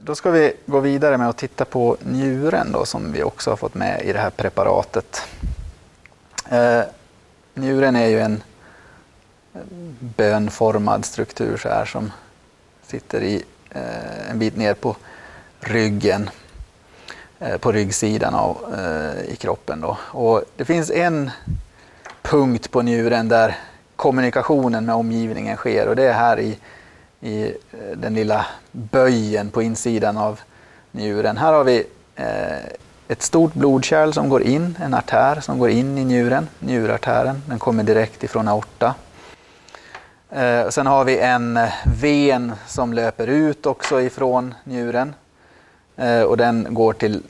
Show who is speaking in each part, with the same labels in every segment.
Speaker 1: Då ska vi gå vidare med att titta på njuren då, som vi också har fått med i det här preparatet. Eh, njuren är ju en bönformad struktur så här som sitter i, eh, en bit ner på ryggen, eh, på ryggsidan av, eh, i kroppen. Då. Och det finns en punkt på njuren där kommunikationen med omgivningen sker och det är här i, i eh, den lilla böjen på insidan av njuren. Här har vi eh, ett stort blodkärl som går in, en artär som går in i njuren, njurartären. Den kommer direkt ifrån aorta. Eh, sen har vi en eh, ven som löper ut också ifrån njuren. Eh, och den går till,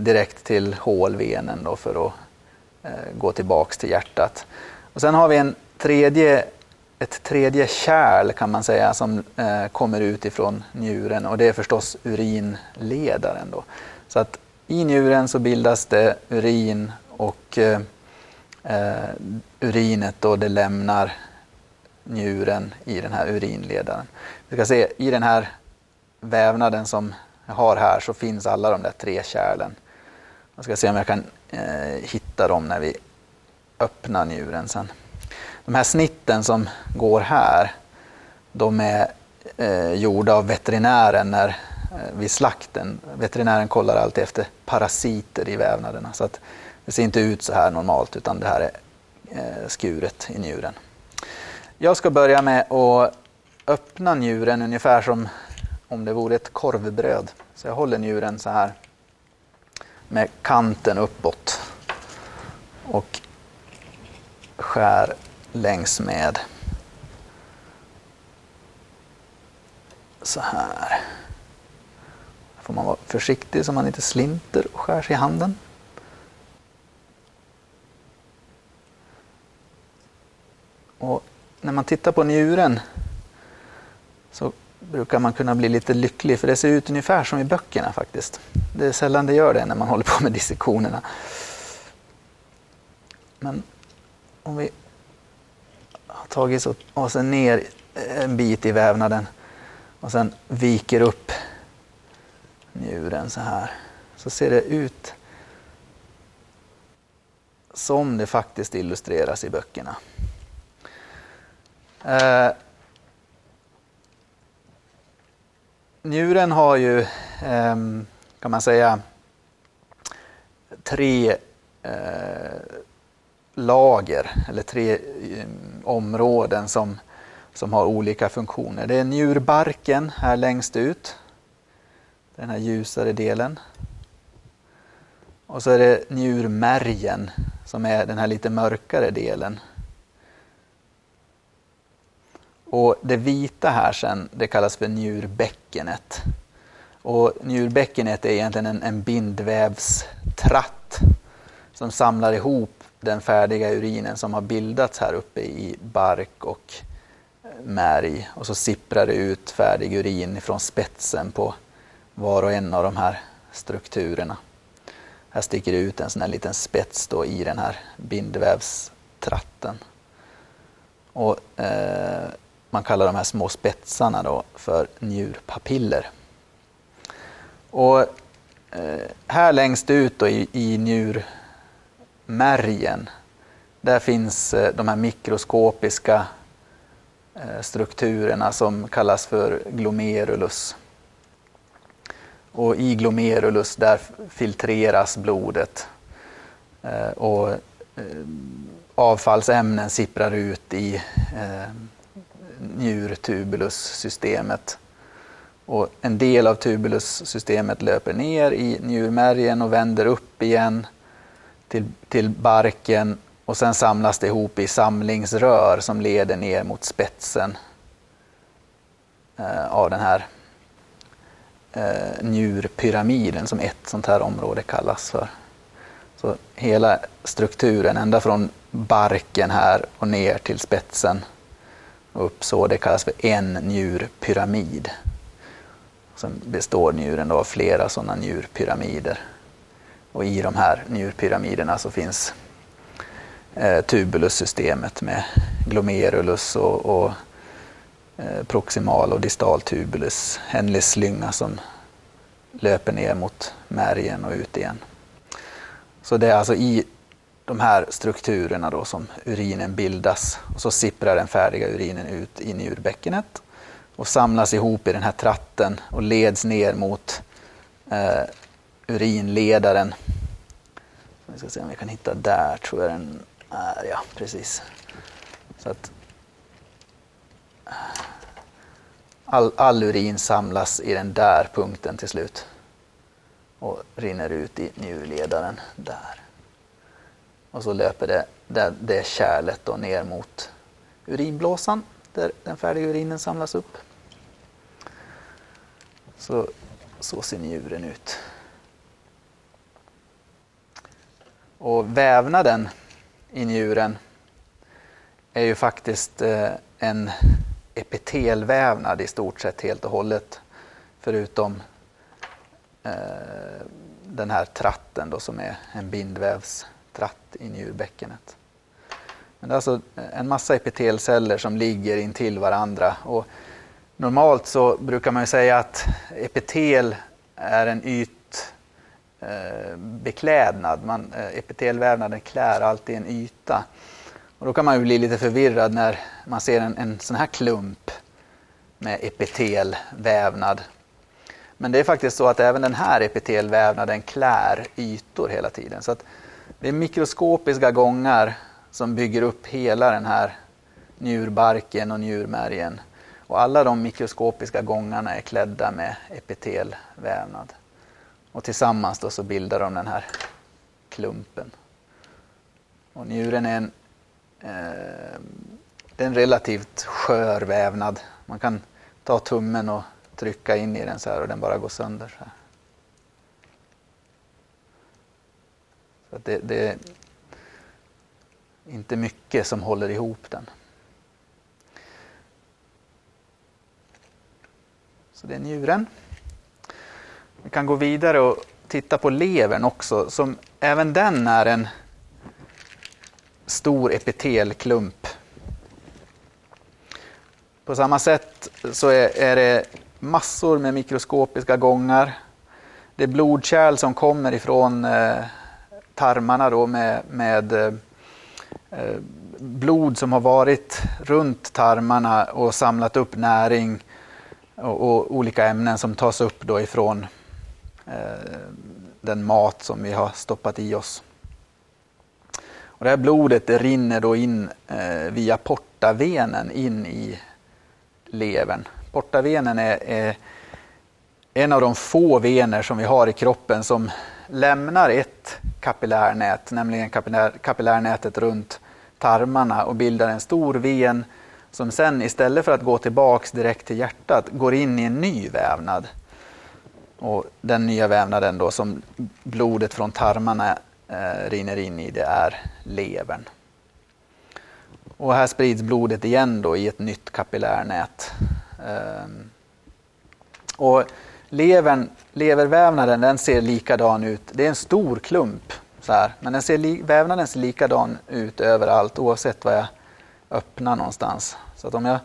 Speaker 1: direkt till hålvenen då för att gå tillbaks till hjärtat. Och sen har vi en tredje, ett tredje kärl kan man säga som eh, kommer ut ifrån njuren och det är förstås urinledaren. Då. Så att i njuren så bildas det urin och eh, eh, urinet då det lämnar njuren i den här urinledaren. Vi ska se i den här vävnaden som jag har här så finns alla de där tre kärlen. Jag ska se om jag kan eh, hitta dem när vi öppnar njuren sen. De här snitten som går här, de är eh, gjorda av veterinären när, eh, vid slakten. Veterinären kollar alltid efter parasiter i vävnaderna. Så att det ser inte ut så här normalt utan det här är eh, skuret i njuren. Jag ska börja med att öppna njuren ungefär som om det vore ett korvbröd. Så jag håller njuren så här med kanten uppåt och skär längs med så här. får man vara försiktig så man inte slinter och skär sig i handen. Och när man tittar på njuren så brukar man kunna bli lite lycklig för det ser ut ungefär som i böckerna faktiskt. Det är sällan det gör det när man håller på med dissektionerna. Men om vi tagit oss ner eh, en bit i vävnaden och sen viker upp njuren så här så ser det ut som det faktiskt illustreras i böckerna. Eh, njuren har ju, eh, kan man säga, tre eh, lager eller tre eh, områden som, som har olika funktioner. Det är njurbarken här längst ut, den här ljusare delen. Och så är det njurmärgen som är den här lite mörkare delen och det vita här sen, det kallas för njurbäckenet. Och njurbäckenet är egentligen en, en bindvävstratt som samlar ihop den färdiga urinen som har bildats här uppe i bark och märg. Och så sipprar det ut färdig urin från spetsen på var och en av de här strukturerna. Här sticker det ut en sån här liten spets då i den här bindvävstratten. Och, eh, man kallar de här små spetsarna då för njurpapiller. Och eh, här längst ut då i, i märgen. där finns eh, de här mikroskopiska eh, strukturerna som kallas för glomerulus. Och i glomerulus där filtreras blodet eh, och avfallsämnen sipprar ut i njurtubulussystemet. Och en del av tubulussystemet löper ner i njurmärgen och vänder upp igen till, till barken och sen samlas det ihop i samlingsrör som leder ner mot spetsen eh, av den här eh, njurpyramiden som ett sånt här område kallas för. Så hela strukturen, ända från barken här och ner till spetsen upp så. Det kallas för en njurpyramid. Sen består njuren då av flera sådana njurpyramider. Och i de här njurpyramiderna så finns eh, tubulussystemet med glomerulus och, och eh, proximal och distal tubulus, En slynga som löper ner mot märgen och ut igen. Så det är alltså i de här strukturerna då som urinen bildas och så sipprar den färdiga urinen ut i njurbäckenet och samlas ihop i den här tratten och leds ner mot eh, urinledaren. Vi ska se om vi kan hitta där, tror jag den är. Ja, precis. Så att all, all urin samlas i den där punkten till slut och rinner ut i njurledaren där. Och så löper det, det, det kärlet då ner mot urinblåsan där den färdiga urinen samlas upp. Så, så ser njuren ut. Och vävnaden i njuren är ju faktiskt eh, en epitelvävnad i stort sett helt och hållet. Förutom eh, den här tratten då som är en bindvävstratt i njurbäckenet. Men det är alltså en massa epitelceller som ligger intill varandra. Och normalt så brukar man säga att epitel är en yta Eh, man, eh, epitelvävnaden klär alltid en yta. Och då kan man ju bli lite förvirrad när man ser en, en sån här klump med epitelvävnad. Men det är faktiskt så att även den här epitelvävnaden klär ytor hela tiden. Så att det är mikroskopiska gångar som bygger upp hela den här njurbarken och njurmärgen. Och alla de mikroskopiska gångarna är klädda med epitelvävnad. Och tillsammans då så bildar de den här klumpen. Och njuren är en Eh, det är en relativt skör vävnad. Man kan ta tummen och trycka in i den så här och den bara går sönder. Så, så det, det, är inte mycket som håller ihop den. Så det är njuren. Vi kan gå vidare och titta på levern också, som även den är en stor epitelklump. På samma sätt så är, är det massor med mikroskopiska gångar. Det är blodkärl som kommer ifrån eh, tarmarna då med, med eh, eh blod som har varit runt tarmarna och samlat upp näring och, och olika ämnen som tas upp då ifrån Eh, den mat som vi har stoppat i oss. Och det här blodet det rinner då in eh, via portavenen in i levern. Portavenen är, är, en av de få vener som vi har i kroppen som lämnar ett kapillärnät, nämligen kapillär, kapillärnätet runt tarmarna och bildar en stor ven som sen istället för att gå tillbaks direkt till hjärtat går in i en ny vävnad. Och den nya vävnaden då som blodet från tarmarna eh, rinner in i det är levern. Och här sprids blodet igen då i ett nytt kapillärnät. Eh, och levern, levervävnaden den ser likadan ut. Det är en stor klump så här, men den ser, vävnaden ser likadan ut överallt oavsett var jag öppnar någonstans. Så att om jag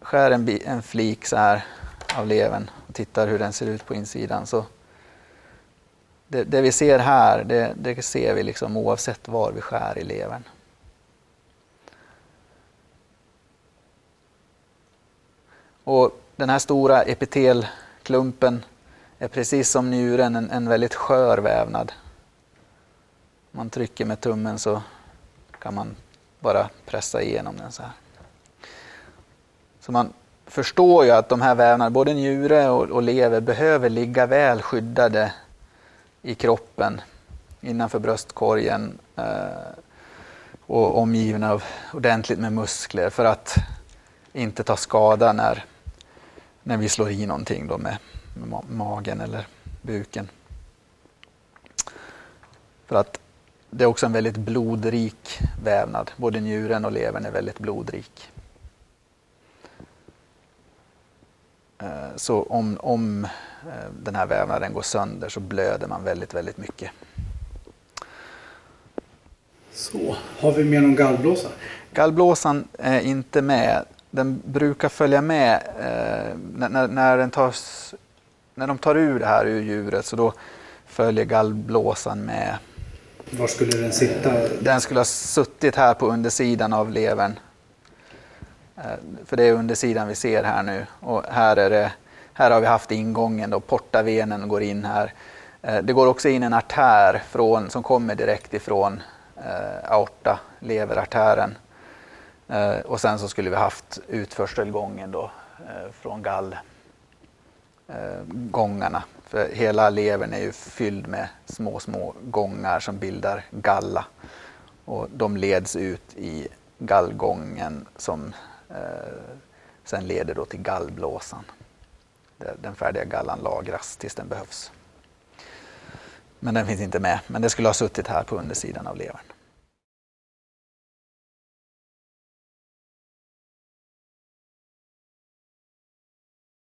Speaker 1: skär en, en flik så här av levern tittar hur den ser ut på insidan så det, det, vi ser här, det, det, ser vi liksom oavsett var vi skär i levern. Och den här stora epitelklumpen är precis som njuren en, en väldigt skör vävnad. Om man trycker med tummen så kan man bara pressa igenom den så här. Så man förstår ju att de här vävnaderna, både njure och, och lever, behöver ligga väl skyddade i kroppen innanför bröstkorgen eh, och omgivna av ordentligt med muskler för att inte ta skada när, när vi slår i någonting då med, med magen eller buken. För att det är också en väldigt blodrik vävnad. Både njuren och levern är väldigt blodrik. Så om, om Eh, den här vävnaden går sönder så blöder man väldigt, väldigt mycket.
Speaker 2: Så, har vi med någon gallblåsa?
Speaker 1: Gallblåsan är inte med. Den brukar följa med eh, när, när den tas när de tar ur det här ur djuret så då följer gallblåsan med.
Speaker 2: Var skulle den sitta?
Speaker 1: Den skulle ha suttit här på undersidan av levern. Eh, för det är undersidan vi ser här nu och här, är det, här har vi haft ingången då, portavenen går in här. Eh, det går också in en artär från, som kommer direkt ifrån eh, aorta, leverartären. Eh, och sen så skulle vi haft utförselgången då eh, från gallgångarna. Eh, för hela levern är ju fylld med små, små gångar som bildar galla. Och de leds ut i gallgången som Eh, sen leder då till gallblåsan. Den färdiga gallan lagras tills den behövs. Men den finns inte med. Men det skulle ha suttit här på undersidan av levern.